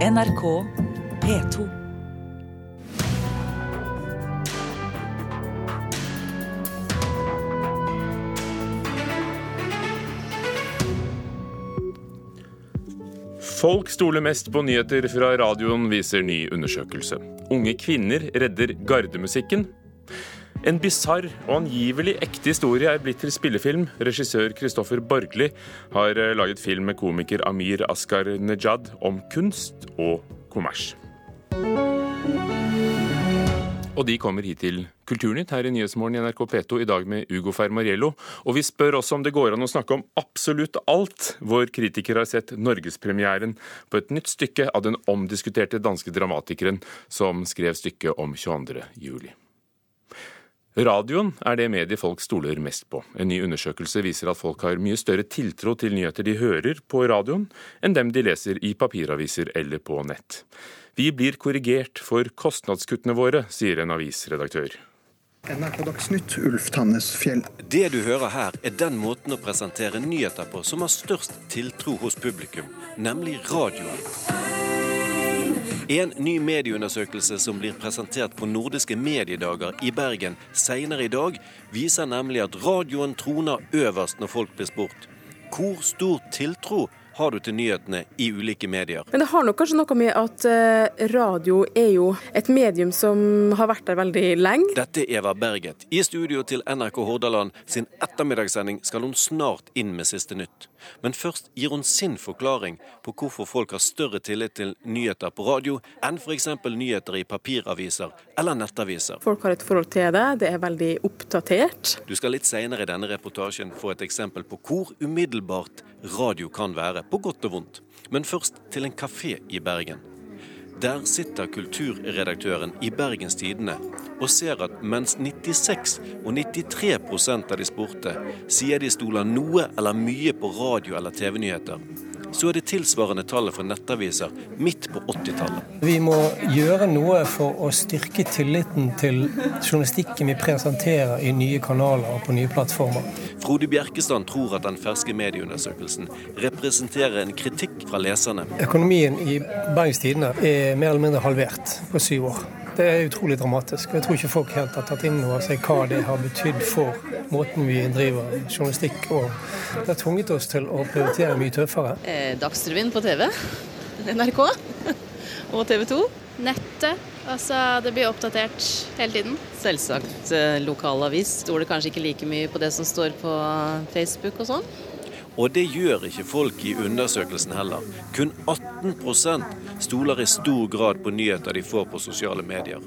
NRK P2. Folk stoler mest på nyheter fra radioen, viser ny undersøkelse. Unge kvinner redder gardemusikken. En bisarr og angivelig ekte historie er blitt til spillefilm. Regissør Kristoffer Borgli har eh, laget film med komiker Amir Askar Nejad om kunst og kommers. Og de kommer hit til Kulturnytt her i Nyhetsmorgen i NRK P2 i dag med Ugo Fermariello. Og vi spør også om det går an å snakke om absolutt alt. Vår kritiker har sett norgespremieren på et nytt stykke av den omdiskuterte danske dramatikeren som skrev stykket om 22. juli. Radioen er det mediet folk stoler mest på. En ny undersøkelse viser at folk har mye større tiltro til nyheter de hører på radioen, enn dem de leser i papiraviser eller på nett. Vi blir korrigert for kostnadskuttene våre, sier en avisredaktør. NRK Dagsnytt, Ulf Tannes Fjell. Det du hører her, er den måten å presentere nyheter på som har størst tiltro hos publikum, nemlig radioen. En ny medieundersøkelse som blir presentert på Nordiske mediedager i Bergen senere i dag, viser nemlig at radioen troner øverst når folk blir spurt. Hvor stor tiltro har du til nyhetene i ulike medier? Men det har nok kanskje noe med at eh, radio er jo et medium som har vært der veldig lenge. Dette er Eva Berget. I studio til NRK Hordaland sin ettermiddagssending skal hun snart inn med siste nytt. Men først gir hun sin forklaring på hvorfor folk har større tillit til nyheter på radio enn f.eks. nyheter i papiraviser eller nettaviser. Folk har et forhold til det, det er veldig oppdatert. Du skal litt senere i denne reportasjen få et eksempel på hvor umiddelbart radio kan være, på godt og vondt. Men først til en kafé i Bergen. Der sitter kulturredaktøren i Bergens Tidende og ser at mens 96 og 93% av de spurte sier de stoler noe eller mye på radio- eller TV-nyheter, så er det tilsvarende tallet for nettaviser midt på 80-tallet. Vi må gjøre noe for å styrke tilliten til journalistikken vi presenterer i nye kanaler og på nye plattformer. Frode Bjerkestrand tror at den ferske medieundersøkelsen representerer en kritikk fra leserne. Økonomien i Bergens Tidende er mer eller mindre halvert på syv år. Det er utrolig dramatisk. Jeg tror ikke folk helt har tatt inn over seg hva det har betydd for måten vi driver journalistikk og Det har tvunget oss til å prioritere mye tøffere. Eh, Dagsrevyen på TV. NRK. Og TV 2. Nettet. Altså, det blir oppdatert hele tiden. Selvsagt eh, lokalavis. Stoler kanskje ikke like mye på det som står på Facebook og sånn. Og det gjør ikke folk i undersøkelsen heller. Kun 18% stoler i stor grad på nyheter de får på sosiale medier.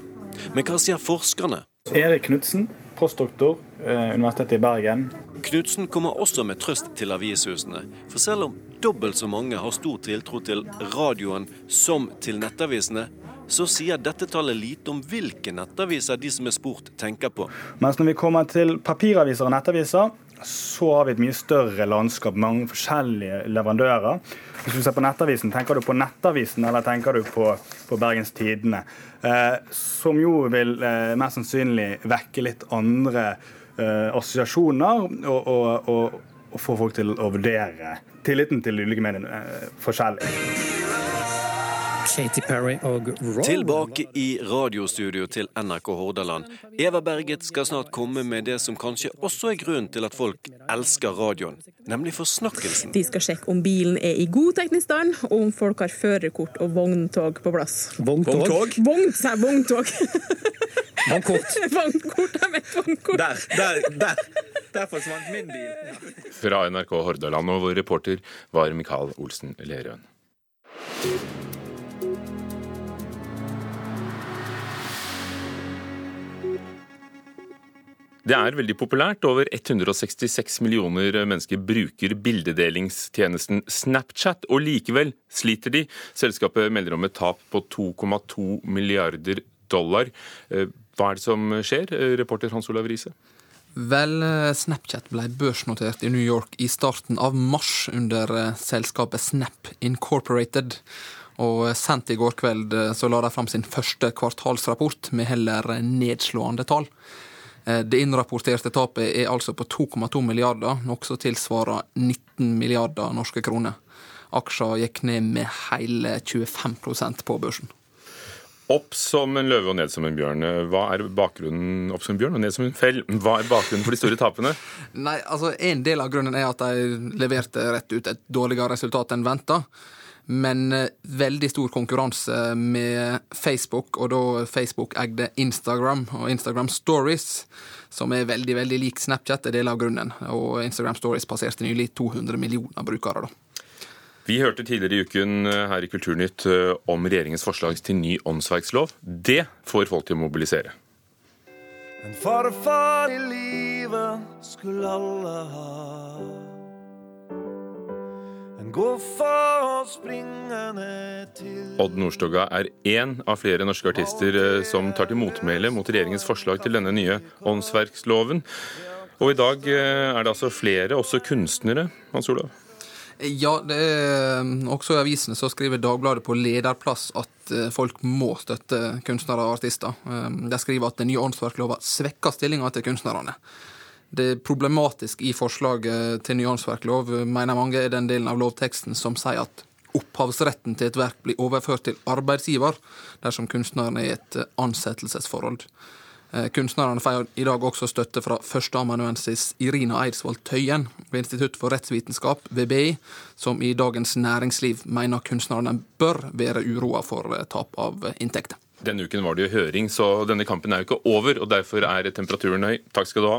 Men hva sier forskerne? Erik Knutsen, postdoktor, eh, Universitetet i Bergen. Knutsen kommer også med trøst til avishusene. For selv om dobbelt så mange har stor tiltro til radioen som til nettavisene, så sier dette tallet lite om hvilke nettaviser de som er spurt, tenker på. Mens når vi kommer til papiraviser og nettaviser, så har vi et mye større landskap, mange forskjellige leverandører. Hvis du ser på Nettavisen, tenker du på Nettavisen eller tenker du på, på Bergens Tidende? Eh, som jo vil eh, mest sannsynlig vekke litt andre eh, assosiasjoner og, og, og, og, få folk til å vurdere tilliten til de ulike mediene eh, forskjellig. Katy Perry og Roll. Tilbake i radiostudio til NRK Hordaland. Eva Berget skal snart komme med det som kanskje også er grunnen til at folk elsker radioen, nemlig forsnakkelsen. De skal sjekke om bilen er i god teknisk stand, og om folk har førerkort og vogntog på plass. Vogntog? Vogn, sa jeg, vogntog. Vognkort. vognkort, jeg vet vognkort. Der, der, der. Der forsvant min bil. Fra NRK Hordaland, og vår reporter var Mikael Olsen Lerøen. Det er veldig populært. Over 166 millioner mennesker bruker bildedelingstjenesten Snapchat, og likevel sliter de. Selskapet melder om et tap på 2,2 milliarder dollar. Eh, hva er det som skjer, eh, reporter Hans Olav Riise? Vel, Snapchat ble børsnotert i New York i starten av mars under eh, selskapet Snap Incorporated. Og sent i går kveld så la de fram sin første kvartalsrapport med heller nedslående tall. Det innrapporterte tapet er altså på 2,2 milliarder, noe som tilsvarer 19 milliarder norske kroner. Aksjer gikk ned med hele 25% på børsen. Opp som en løve og ned som en bjørn. Hva er bakgrunnen opp som en bjørn og ned som en fell? Hva er bakgrunnen for de store tapene? Nei, altså En del av grunnen er at de leverte rett ut et dårligere resultat enn venta. Men eh, veldig stor konkurranse med Facebook, og da Facebook eide Instagram og Instagram Stories, som er veldig veldig lik Snapchat, er del av grunnen. Og Instagram Stories passerte nylig 200 millioner brukere. da. Vi hørte tidligere i uken eh, her i Kulturnytt eh, om regjeringens forslag til ny åndsverkslov. Det får folk til å mobilisere. En farfar i livet skulle alle ha. Odd Nordstoga er én av flere norske artister eh, som tar til motmæle mot regjeringens forslag til denne nye åndsverksloven. Og i dag er det altså flere, også kunstnere, Hans Olav? Ja, det er um, også i avisene så skriver Dagbladet på lederplass at folk må støtte kunstnere og artister. De skriver at den nye åndsverklova svekker stillinga til kunstnerne. Det problematiske i forslaget til ny åndsverklov mener mange er den delen av lovteksten som sier at opphavsretten til et verk blir overført til arbeidsgiver dersom kunstneren er i et ansettelsesforhold. Eh, kunstnerne får i dag også støtte fra førsteamanuensis Irina Eidsvoll Tøyen ved Institutt for rettsvitenskap ved BI, som i Dagens Næringsliv mener kunstnerne bør være uroa for eh, tap av inntekter. Denne uken var det jo høring, så denne kampen er jo ikke over, og derfor er temperaturen høy. Takk skal du ha.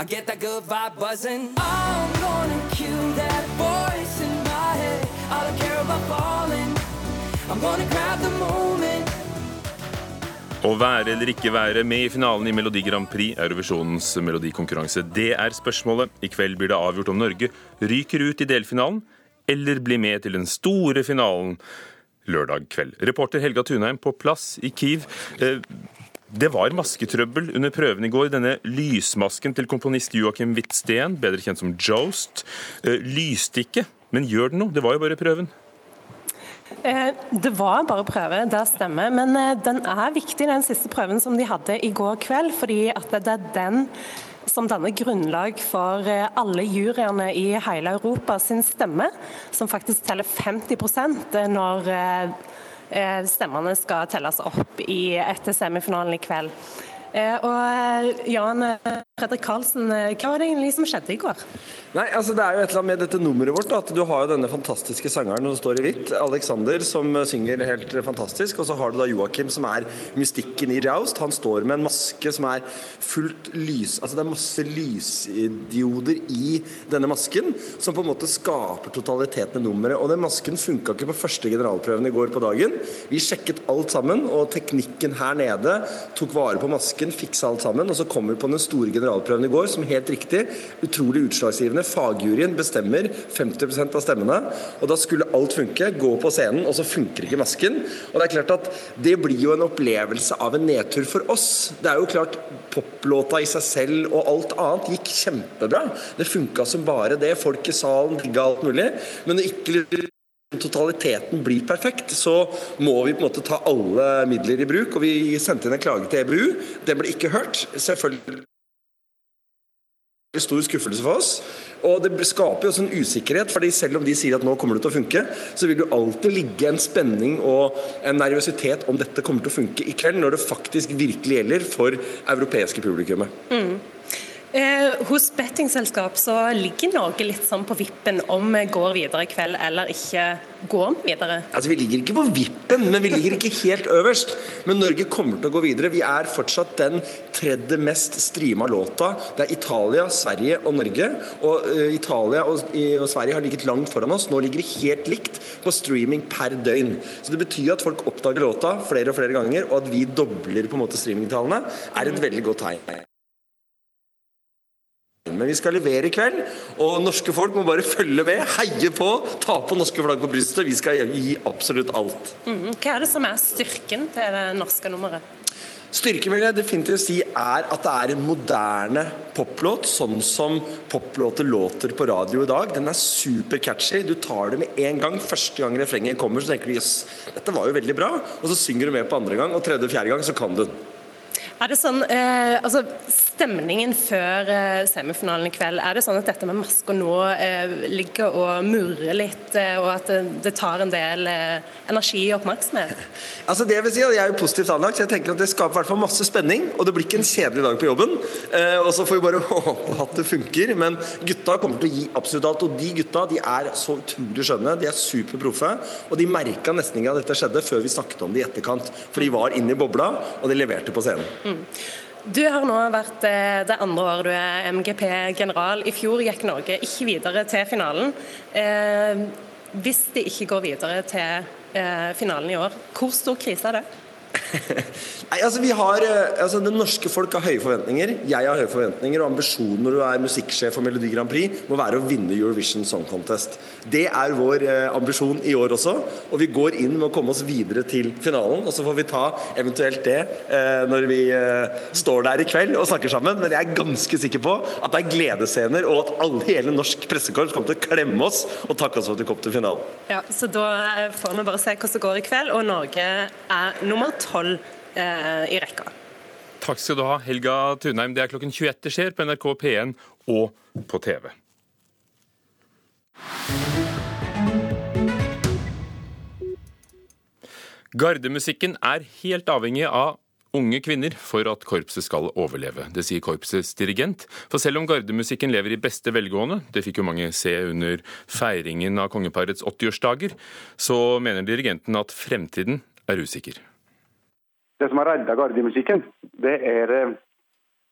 I get that good vibe buzzing. I'm gonna kill that voice in my head. I don't care about falling. I'm gonna grab the moment. Å være eller ikke være med i finalen i Melodi Grand Prix, Eurovisjonens melodikonkurranse, det er spørsmålet. I kveld blir det avgjort om Norge ryker ut i delfinalen, eller blir med til den store finalen lørdag kveld. Reporter Helga Tunheim på plass i Kiev. Det var masketrøbbel under prøven i går. Denne lysmasken til komponist Joakim Wittsten, bedre kjent som Jost, eh, lyste ikke. Men gjør den noe? Det var jo bare prøven. Eh, det var bare prøve, det stemmer. Men eh, den er viktig, den siste prøven som de hadde i går kveld. Fordi at det er den som danner grunnlag for alle juryene i hele Europa sin stemme, som faktisk teller 50% når stemmene skal telles opp i etter semifinalen i kveld. Og Jan Fredrik Karlsen, hva var det egentlig som skjedde i går? Nei, altså Det er jo et eller annet med dette nummeret vårt. at Du har jo denne fantastiske sangeren som står i hvitt. Alexander som synger helt fantastisk. Og så har du da Joakim som er mystikken i Raust. Han står med en maske som er fullt lys Altså det er masse lysdioder i denne masken som på en måte skaper totaliteten i nummeret. Og den masken funka ikke på første generalprøven i går på dagen. Vi sjekket alt sammen, og teknikken her nede tok vare på masken, fiksa alt sammen. Og så kommer vi på den store generalprøven i går, som helt riktig, utrolig utslagsgivende. Fagjuryen bestemmer 50% av stemmene. Og da skulle alt funke. Gå på scenen, og så funker ikke masken. Og det er klart at det blir jo en opplevelse av en nedtur for oss. Det er jo klart poplåta i seg selv og alt annet gikk kjempebra. Det funka som bare det. Folk i salen digga alt mulig. Men når ikke totaliteten blir perfekt, så må vi på en måte ta alle midler i bruk. Og vi sendte inn en klage til EBU. Den ble ikke hørt. Selvfølgelig stor skuffelse for oss. Og det skaper jo også en usikkerhet, fordi selv om de sier at nå kommer det til å funke, så vil det alltid ligge en spenning og en nervøsitet om dette kommer til å funke i kveld, når det faktisk virkelig gjelder for europeiske publikummet. Mm. Eh, hos bettingselskap så ligger Norge litt sånn på vippen om vi går videre i kveld eller ikke går videre. Altså Vi ligger ikke på vippen, men vi ligger ikke helt øverst. Men Norge kommer til å gå videre. Vi er fortsatt den tredje mest streama låta. Det er Italia, Sverige og Norge. Og uh, Italia og, og, Sverige har ligget langt foran oss. Nå ligger det helt likt på streaming per døgn. Så det betyr at folk oppdager låta flere og flere ganger, og at vi dobler på en måte streamingtallene, er et veldig godt tegn. Men vi skal levere i kveld, og norske folk må bare følge med, heie på, ta på norske flagg på brystet. Vi skal gi absolutt alt. Mm. Hva er det som er styrken til det norske nummeret? Styrken vil jeg definitivt si er at det er en moderne poplåt, sånn som poplåter låter på radio i dag. Den er super catchy. Du tar det med en gang. Første gang refrenget kommer, så tenker du jøss, dette var jo veldig bra. Og så synger du med på andre gang, og tredje og fjerde gang så kan du den. Er det sånn, eh, altså Stemningen før eh, semifinalen i kveld, er det sånn at dette med masker nå eh, ligger og murrer litt, eh, og at det, det tar en del eh, energi og oppmerksomhet? Altså det vil si at Jeg er jo positivt anlagt, så jeg tenker at det skaper hvert fall masse spenning. Og det blir ikke en kjedelig dag på jobben. Eh, og så får vi bare håpe at det funker. Men gutta kommer til å gi absolutt alt. Og de gutta de er så utrolig skjønne. De er superproffe. Og de merka nesten ikke at dette skjedde før vi snakket om det i etterkant. For de var inne i bobla, og de leverte på scenen. Mm. Du har nå vært eh, det andre året du er MGP-general. I fjor gikk Norge ikke videre til finalen. Eh, hvis de ikke går videre til eh, finalen i år, hvor stor krise er det? Nei, altså vi har, eh, altså Det norske folk har høye forventninger. Jeg har høye forventninger, og ambisjonen når du er musikksjef for Melodi Grand Prix, må være å vinne Eurovision Song Contest. Det er vår eh, ambisjon i år også. Og vi går inn med å komme oss videre til finalen. Og så får vi ta eventuelt det eh, når vi eh, står der i kveld og snakker sammen. Men jeg er ganske sikker på at det er gledesscener, og at alle, hele norsk pressekorps kommer til å klemme oss og takke oss for at vi kom til finalen. Ja, så Da eh, får vi bare se hvordan det går i kveld, og Norge er nummer tolv eh, i rekka. Takk skal du ha, Helga Tunheim. Det er klokken 21 det skjer på NRK P1 og på TV. Gardemusikken er helt avhengig av unge kvinner for at korpset skal overleve. Det sier korpsets dirigent. For selv om gardemusikken lever i beste velgående, det fikk jo mange se under feiringen av kongeparets 80-årsdager, så mener dirigenten at fremtiden er usikker. Det som har redda gardemusikken, det er eh,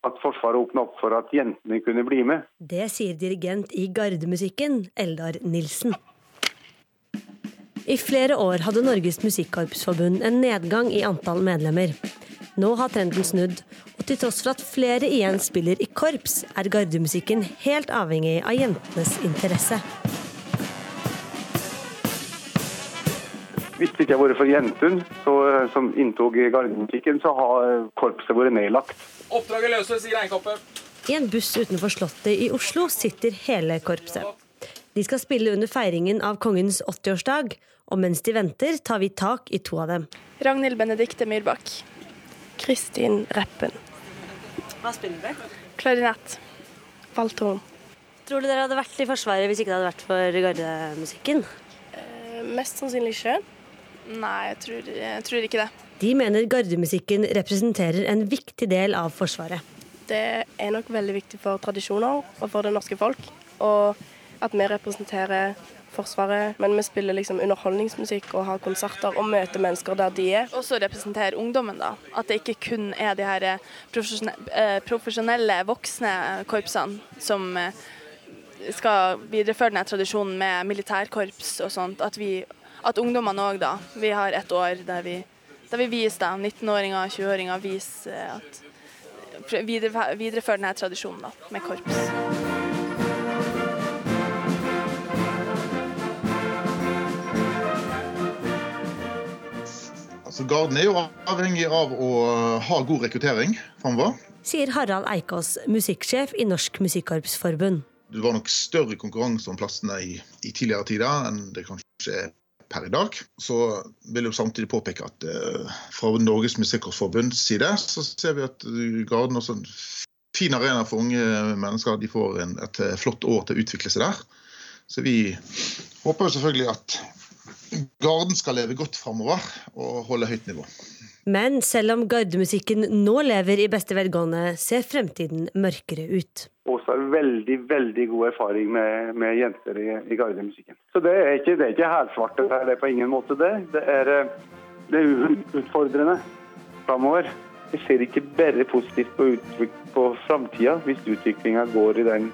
at Forsvaret åpna opp for at jentene kunne bli med. Det sier dirigent i Gardemusikken, Eldar Nilsen. I flere år hadde Norges Musikkorpsforbund en nedgang i antall medlemmer. Nå har trenden snudd, og til tross for at flere igjen spiller i korps, er gardemusikken helt avhengig av jentenes interesse. Hvis det ikke hadde vært for jentene eh, som inntok gardemusikken, så har korpset vært nedlagt. Oppdraget løses i regnkoppet. I en buss utenfor Slottet i Oslo sitter hele korpset. De skal spille under feiringen av kongens 80-årsdag, og mens de venter, tar vi tak i to av dem. Ragnhild Benedikte Myrbakk. Kristin Reppen. Hva spiller dere? Klarinett. Valthorn. Tror du dere hadde vært i Forsvaret hvis ikke det hadde vært for gardemusikken? Eh, mest sannsynlig ikke. Nei, jeg tror, jeg tror ikke det. De mener gardemusikken representerer en viktig del av Forsvaret. Det er nok veldig viktig for tradisjoner og for det norske folk. Og at vi representerer Forsvaret, men vi spiller liksom underholdningsmusikk og har konserter og møter mennesker der de er. Og så representere ungdommen, da. At det ikke kun er de her eh, profesjonelle, eh, profesjonelle voksne korpsene som eh, skal videreføre denne tradisjonen med militærkorps og sånt. At, vi, at ungdommene òg, da. Vi har et år der vi, der vi viser, dem, 19-åringer, 20-åringer, viser at Videreføre denne tradisjonen da, med korps. Altså, Garden er jo avhengig av å ha god rekruttering framover. Sier Harald Eikås, musikksjef i Norsk Musikkorpsforbund. Det var nok større konkurranse om plassene i, i tidligere tider enn det kanskje er per i dag. Så vil jeg samtidig påpeke at uh, fra Norges Musikkorpsforbunds side så ser vi at Garden også er en fin arena for unge mennesker. De får en, et flott år til å utvikle seg der. Så vi håper jo selvfølgelig at Garden skal leve godt framover og holde høyt nivå. Men selv om gardemusikken nå lever i beste velgående, ser fremtiden mørkere ut. Åse har veldig veldig god erfaring med, med jenter i, i gardemusikken. Så det er ikke, det er ikke helsvart, det er på ingen måte det. Det er, det er utfordrende framover. Jeg ser ikke bare positivt på, på framtida hvis utviklinga går i den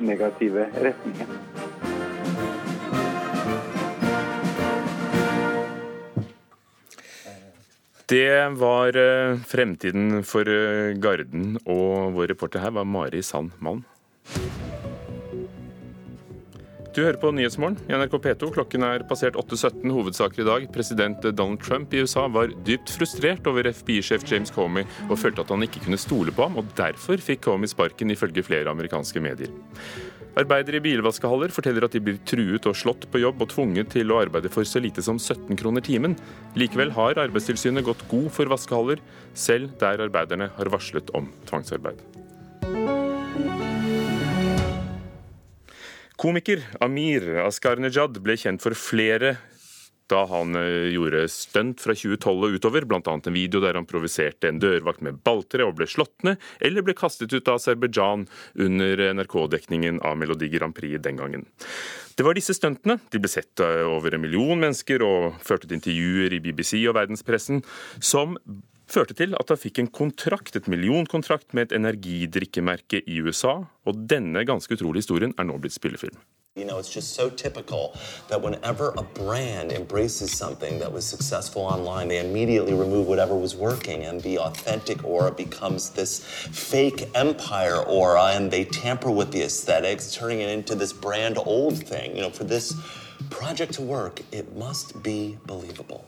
negative retningen. Det var eh, fremtiden for eh, Garden, og vår reporter her var Mari Sand Malm. Du hører på Nyhetsmorgen i NRK P2. Klokken er passert 8.17. Hovedsaker i dag. President Donald Trump i USA var dypt frustrert over FBI-sjef James Comey og følte at han ikke kunne stole på ham, og derfor fikk Comey sparken, ifølge flere amerikanske medier. Arbeidere i bilvaskehaller forteller at de blir truet og slått på jobb og tvunget til å arbeide for så lite som 17 kroner timen. Likevel har Arbeidstilsynet gått god for vaskehaller, selv der arbeiderne har varslet om tvangsarbeid. Komiker Amir Askarnejad ble kjent for flere da han eh, gjorde stunt fra 2012 og utover, bl.a. en video der han provoserte en dørvakt med balltre og ble slått ned, eller ble kastet ut av Aserbajdsjan under NRK-dekningen av Melodi Grand Prix den gangen. Det var disse stuntene, de ble sett over en million mennesker og førte til intervjuer i BBC og verdenspressen, som førte til at han fikk en kontrakt, et millionkontrakt med et energidrikkemerke i USA, og denne ganske utrolige historien er nå blitt spillefilm. You know, it's just so typical that whenever a brand embraces something that was successful online, they immediately remove whatever was working, and the authentic aura becomes this fake empire aura, and they tamper with the aesthetics, turning it into this brand old thing. You know, for this project to work, it must be believable.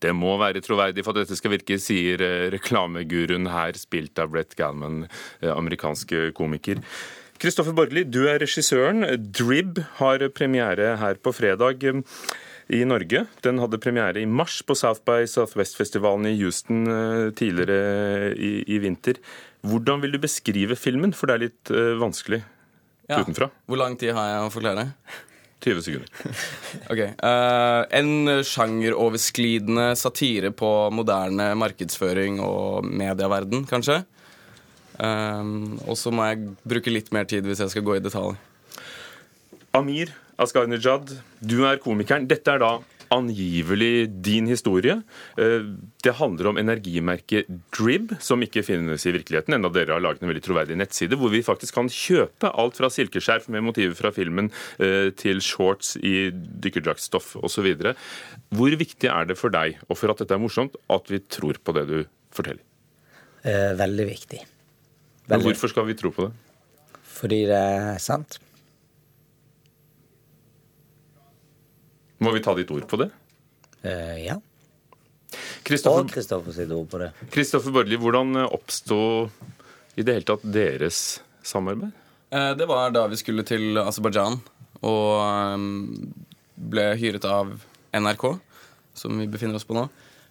Det må være troverdig for at dette skal virke, sier eh, reklameguruen her, spilt av Brett Galman, eh, amerikanske komiker. Kristoffer Borgli, du er regissøren. Drib har premiere her på fredag eh, i Norge. Den hadde premiere i mars på South by Southwest-festivalen i Houston eh, tidligere i, i, vinter. Hvordan vil du beskrive filmen, for det er litt uh, vanskelig ja. utenfra? Hvor lang tid har jeg å forklare? 20 sekunder. ok. Uh, en sjangeroversklidende satire på moderne markedsføring og medieverden, kanskje. Um, og så må jeg bruke litt mer tid hvis jeg skal gå i detalj. Amir Asgharnejad, du er komikeren. Dette er da angivelig din historie. Eh, det handler om energimerket Drib, som ikke finnes i virkeligheten. Enda dere har laget en veldig troverdig nettside hvor vi faktisk kan kjøpe alt fra silkeskjerf med motiver fra filmen eh, til shorts i dykkerdraktstoff osv. Hvor viktig er det for deg, og for at dette er morsomt, at vi tror på det du forteller? Eh, veldig viktig. Men hvorfor skal vi tro på det? Fordi det er sant. Må vi ta ditt ord på det? Uh, ja. Kristoffer, og Kristoffer sitt ord på det. Kristoffer Børli, hvordan oppsto i det hele tatt deres samarbeid? Uh, det var da vi skulle til Aserbajdsjan og um, ble hyret av NRK, som vi befinner oss på nå.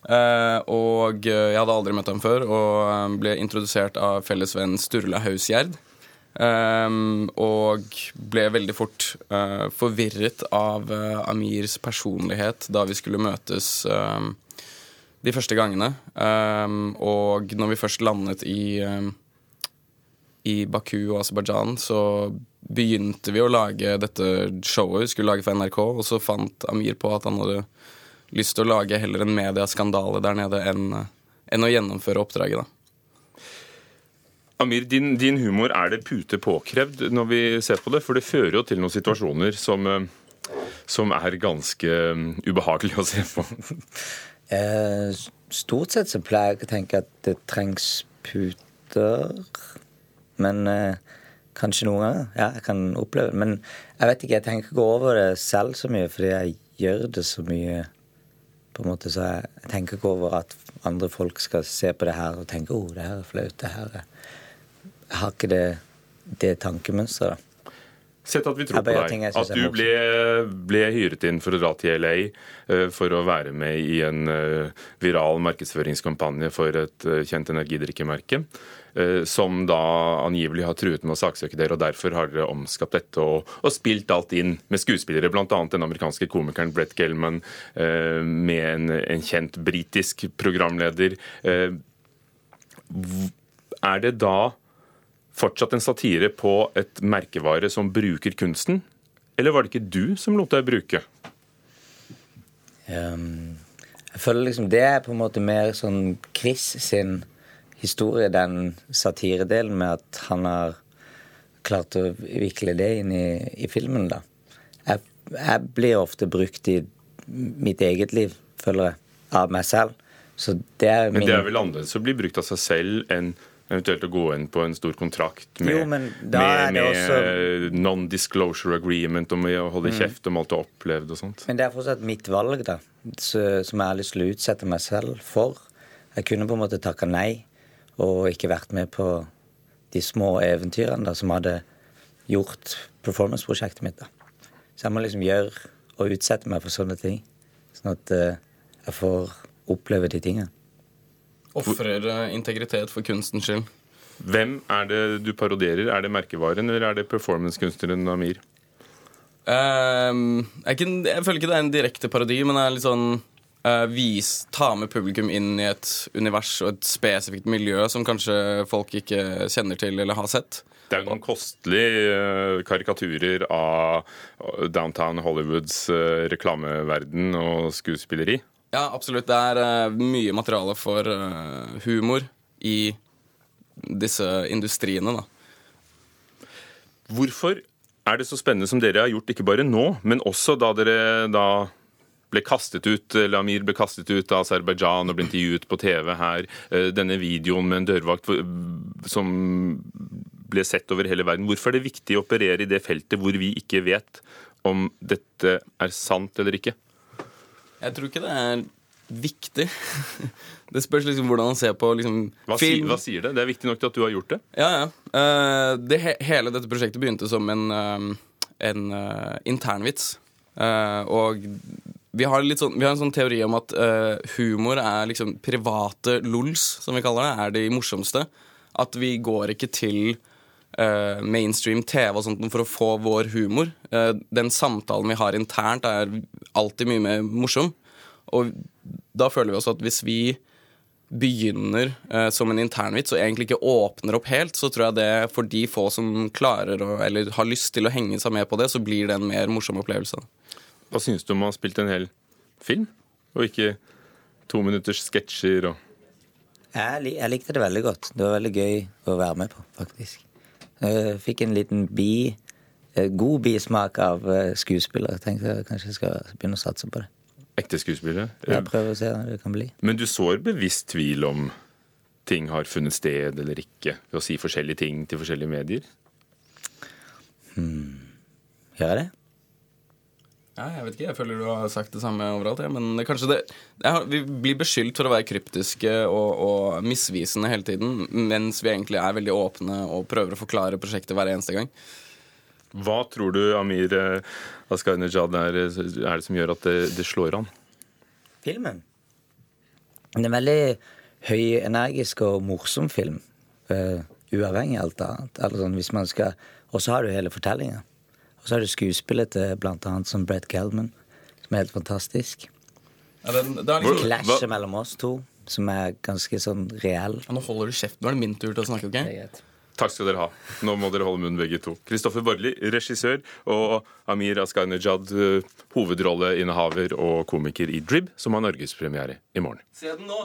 Uh, og jeg hadde aldri møtt ham før, og eh, ble introdusert av felles venn Sturla Hausgjerd. Og ble veldig fort forvirret av Amirs personlighet da vi skulle møtes de første gangene. Og når vi først landet i, i Baku og Aserbajdsjan, så begynte vi å lage dette showet vi skulle lage for NRK, og så fant Amir på at han hadde lyst til å lage heller en mediaskandale der nede enn, enn å gjennomføre oppdraget. da. Amir, din, din, humor, er det pute påkrevd når vi ser på det? For det fører jo til noen situasjoner som, eh, som er ganske um, ubehagelige å se på. Eh, stort sett så pleier jeg å tenke at det trengs puter. Men eh, kanskje noen ganger. Ja, jeg kan oppleve det. Men jeg vet ikke, jeg tenker ikke over det selv så mye, fordi jeg gjør det så mye på en måte, Så jeg tenker ikke over at andre folk skal se på det her og tenke oh, det her er flaut. det her er... Jeg har ikke det, det tankemønsteret. Sett at vi tror på deg. At du ble, ble, hyret inn for å dra til LA uh, for å være med i en uh, viral markedsføringskampanje for et uh, kjent energidrikkemerke. Som da angivelig har truet med å saksøke dere, og derfor har dere omskapt dette og, og spilt alt inn med skuespillere, bl.a. den amerikanske komikeren Brett Gelman, med en, en kjent britisk programleder. Er det da fortsatt en satire på et merkevare som bruker kunsten? Eller var det ikke du som lot deg bruke? Um, jeg føler liksom det er på en måte mer sånn Chris sin historie, den satiredelen med at han har klart å vikle det inn i, i filmen. da. Jeg, jeg, blir ofte brukt i mitt eget liv, føler jeg, av meg selv. Så det er min... Men det er vel annerledes å bli brukt av seg selv enn Eventuelt å gå inn på en stor kontrakt med, med, med også... non-disclosure agreement og å holde mm. kjeft om alt du har opplevd og sånt. Men det er fortsatt mitt valg, da, som jeg har lyst til å utsette meg selv for. Jeg kunne på en måte takka nei og ikke vært med på de små eventyrene da, som hadde gjort performance-prosjektet mitt. da. Så jeg må liksom gjøre og utsette meg for sånne ting. Sånn at eh, jeg får oppleve de tingene. Ofrer eh, integritet for kunstens skyld. Hvem er det du parodierer? Er det merkevaren, eller er det performancekunstneren Amir? Ehm, jeg, kan, jeg føler ikke det er en direkte parodi, men det er litt sånn uh, vis, Ta med publikum inn i et univers og et spesifikt miljø som kanskje folk ikke kjenner til eller har sett. Det er jo noen kostelige eh, karikaturer av downtown Hollywoods reklameverden og skuespilleri. Ja, absolutt. Det er uh, mye materiale for uh, humor i disse industriene, da. Hvorfor er det så spennende som dere har gjort, ikke bare nå, men også da dere da ble kastet ut, eller Amir ble kastet ut av Aserbajdsjan og ble intervjuet på TV her. Eh, Denne videoen med en dørvakt som ble sett over hele verden. Hvorfor er det viktig å operere i det feltet hvor vi ikke vet om dette er sant eller ikke? Jeg tror ikke det er viktig. Det spørs liksom hvordan han ser på liksom, Hva, sier- film. hva sier det? Det er viktig nok til at du har gjort det. Ja, ja. Uh, det, hele dette prosjektet begynte som en, uh, en uh, internvits. Og vi har, sånn, vi har en sånn teori om at humor er liksom private lols, som vi kaller det, er de morsomste. At vi går ikke til eh, mainstream TV og sånt for å få vår humor. Eh, den samtalen vi har internt, er alltid mye mer morsom. Og da føler vi også at hvis vi begynner eh, som en internvits og egentlig ikke åpner opp helt, så tror jeg det for de få som klarer å, eller har lyst til å henge seg med på det, så blir det en mer morsom opplevelse. Hva syns du om å ha spilt en hel film, og ikke to minutters sketsjer og jeg likte det veldig godt. Det var veldig gøy å være med på, faktisk. Jeg fikk en liten bi, eh, god bismak av eh, skuespiller. Tenkte jeg kanskje jeg skal begynne å satse på det. ekte skuespillere? Jeg prøver å se hva det kan bli. Men du sår bevisst tvil om ting har funnet sted eller ikke, ved å si forskjellige ting til forskjellige medier? Gjør jeg det? Ja, jeg vet ikke, jeg føler du har sagt det samme overalt, ja, men det, kanskje det det er, Vi blir beskyldt for å være kryptiske og, og misvisende hele tiden, mens vi egentlig er veldig åpne og prøver å forklare prosjektet hver eneste gang. Hva tror du Amir eh, Asghar-Nejad er, er det som gjør at det, det slår an? Filmen. Det er en veldig høyenergisk og morsom film. Uh, uavhengig av alt annet. Eller sånn, hvis man skal, og så har du hele fortellinga. Og så har du skuespillet til annet som Brett Gelman, som er helt fantastisk. Ja, det, det er liksom, Clashet mellom oss to, som er ganske sånn reell. Ja, nå holder du kjeft. Nå er det min tur til å snakke, OK? Takk skal dere ha. Nå må dere holde munn begge to. Kristoffer Borli, regissør, og Amir Asghanejad, eh, hovedrolleinnehaver og komiker i Drib, som har norgespremiere i morgen. Se den nå!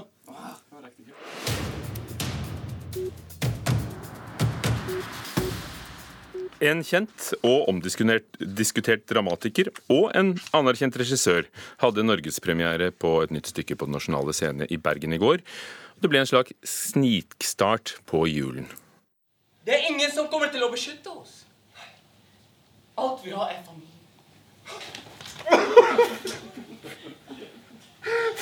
En kjent og omdiskutert dramatiker og en anerkjent regissør hadde norgespremiere på et nytt stykke på Den nasjonale scene i Bergen i går. Det ble en slags snikstart på julen. Det er ingen som kommer til å beskytte oss. Alt vi har, er familie.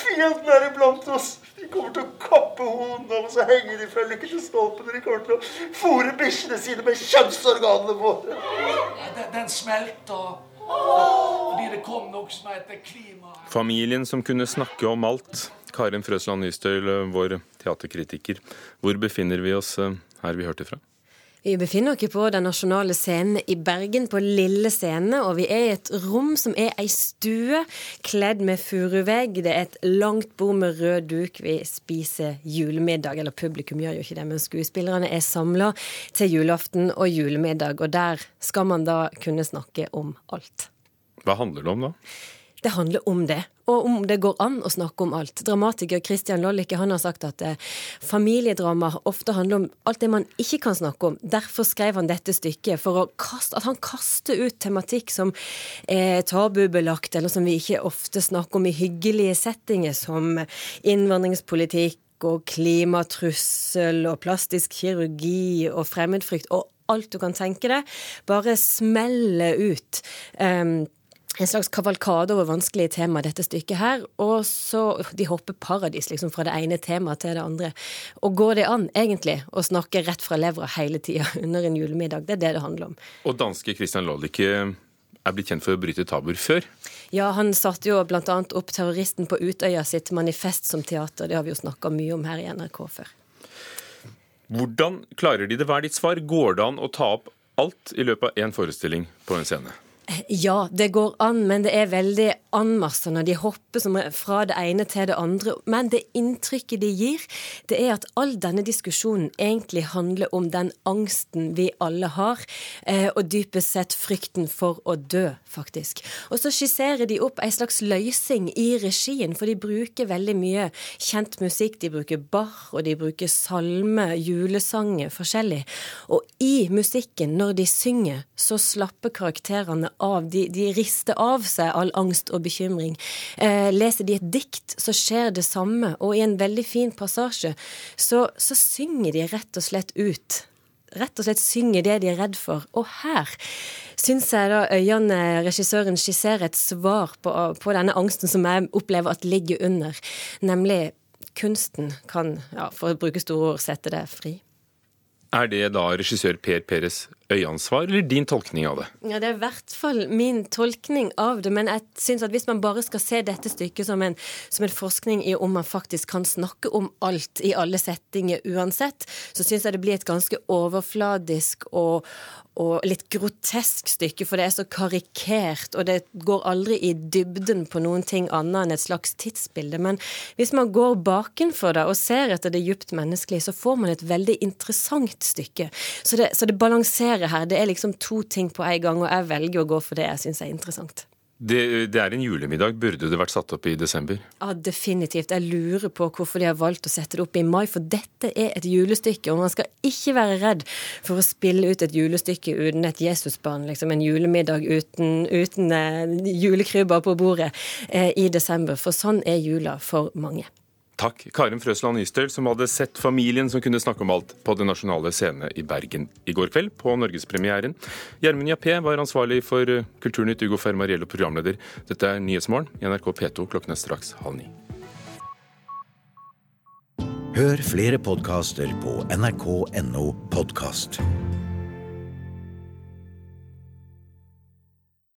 Fienden er iblant oss. De kommer til å kappe hodene av oss og henge de fra lykke til stolpene. De kommer til å fòre bikkjene sine med kjønnsorganene våre. Den, den smelter fordi det kom noe som heter klima. Familien som kunne snakke om alt. Karin Frøsland Nystøl, vår teaterkritiker. Hvor befinner vi oss eh, her vi hørte fra? Vi befinner oss på Den nasjonale scenen i Bergen, på Lille scene. Og vi er i et rom som er ei stue kledd med furuvegg. Det er et langt bord med rød duk. Vi spiser julemiddag. Eller publikum gjør jo ikke det, men skuespillerne er samla til julaften og julemiddag. Og der skal man da kunne snakke om alt. Hva handler det om da? Det handler om det, og om det går an å snakke om alt. Dramatiker Christian Lollicke har sagt at eh, familiedrama ofte handler om alt det man ikke kan snakke om. Derfor skrev han dette stykket, for kaste, at han kaster ut tematikk som er tabubelagt, eller som vi ikke ofte snakker om i hyggelige settinger, som innvandringspolitikk og klimatrussel og plastisk kirurgi og fremmedfrykt og alt du kan tenke deg. Bare smelle ut. Um, en slags kavalkade over vanskelige tema, dette stykket her. Og så De hopper paradis liksom fra det ene temaet til det andre. Og går det an, egentlig, å snakke rett fra levra hele tida under en julemiddag? Det er det det handler om. Og danske Christian Lollicke er blitt kjent for å bryte tabuer før? Ja, han satte jo bl.a. opp terroristen på Utøya sitt manifest som teater. Det har vi jo snakka mye om her i NRK før. Hvordan klarer de det? Hva er ditt svar? Går det an å ta opp alt i løpet av én forestilling på en scene? Ja, det går an, men det er veldig anmassende. De hopper fra det ene til det andre. Men det inntrykket de gir, det er at all denne diskusjonen egentlig handler om den angsten vi alle har, eh, og dypest sett frykten for å dø, faktisk. Og så skisserer de opp ei slags løsning i regien, for de bruker veldig mye kjent musikk. De bruker bar, og de bruker salme, julesanger, forskjellig. Og i musikken, når de synger, så slapper karakterene av. De, de, rister av seg all angst og bekymring. Eh, leser de et dikt, så skjer det samme. Og i en veldig fin passasje så, så synger de rett og slett ut rett og slett synger det de er redd for. Og her syns jeg da Øyane, regissøren, skisserer et svar på, på, denne angsten som jeg opplever at ligger under, nemlig kunsten kan, ja, for å bruke store ord, sette det fri. Er det da regissør Per Peres øyeansvar, eller din tolkning av det? Ja, Det er i hvert fall min tolkning av det. Men jeg syns at hvis man bare skal se dette stykket som en, som en, forskning i om man faktisk kan snakke om alt i alle settinger uansett, så syns jeg det blir et ganske overfladisk og, og litt grotesk stykke, for det er så karikert, og det går aldri i dybden på noen ting annet enn et slags tidsbilde. Men hvis man går bakenfor det og ser etter det djupt menneskelige, så får man et veldig interessant stykke. Så det, så det balanserer her. Det er liksom to ting på en gang, og jeg velger å gå for det jeg syns er interessant. Det, det, er en julemiddag. Burde det vært satt opp i desember? Ja, Definitivt. Jeg lurer på hvorfor de har valgt å sette det opp i mai, for dette er et julestykke. Og man skal ikke være redd for å spille ut et julestykke uten et Jesusbarn. Liksom en julemiddag uten, uten eh, julekrybber på bordet eh, i desember. For sånn er jula for mange. Takk, Karin Frøsland Nystøl, som hadde sett familien som kunne snakke om alt på Den nasjonale scene i Bergen i går kveld, på norgespremieren. Gjermund Jappé var ansvarlig for Kulturnytt, Ugo Fermariello programleder. Dette er Nyhetsmorgen i NRK P2 klokken er straks halv ni. Hør flere podkaster på nrk.no podkast.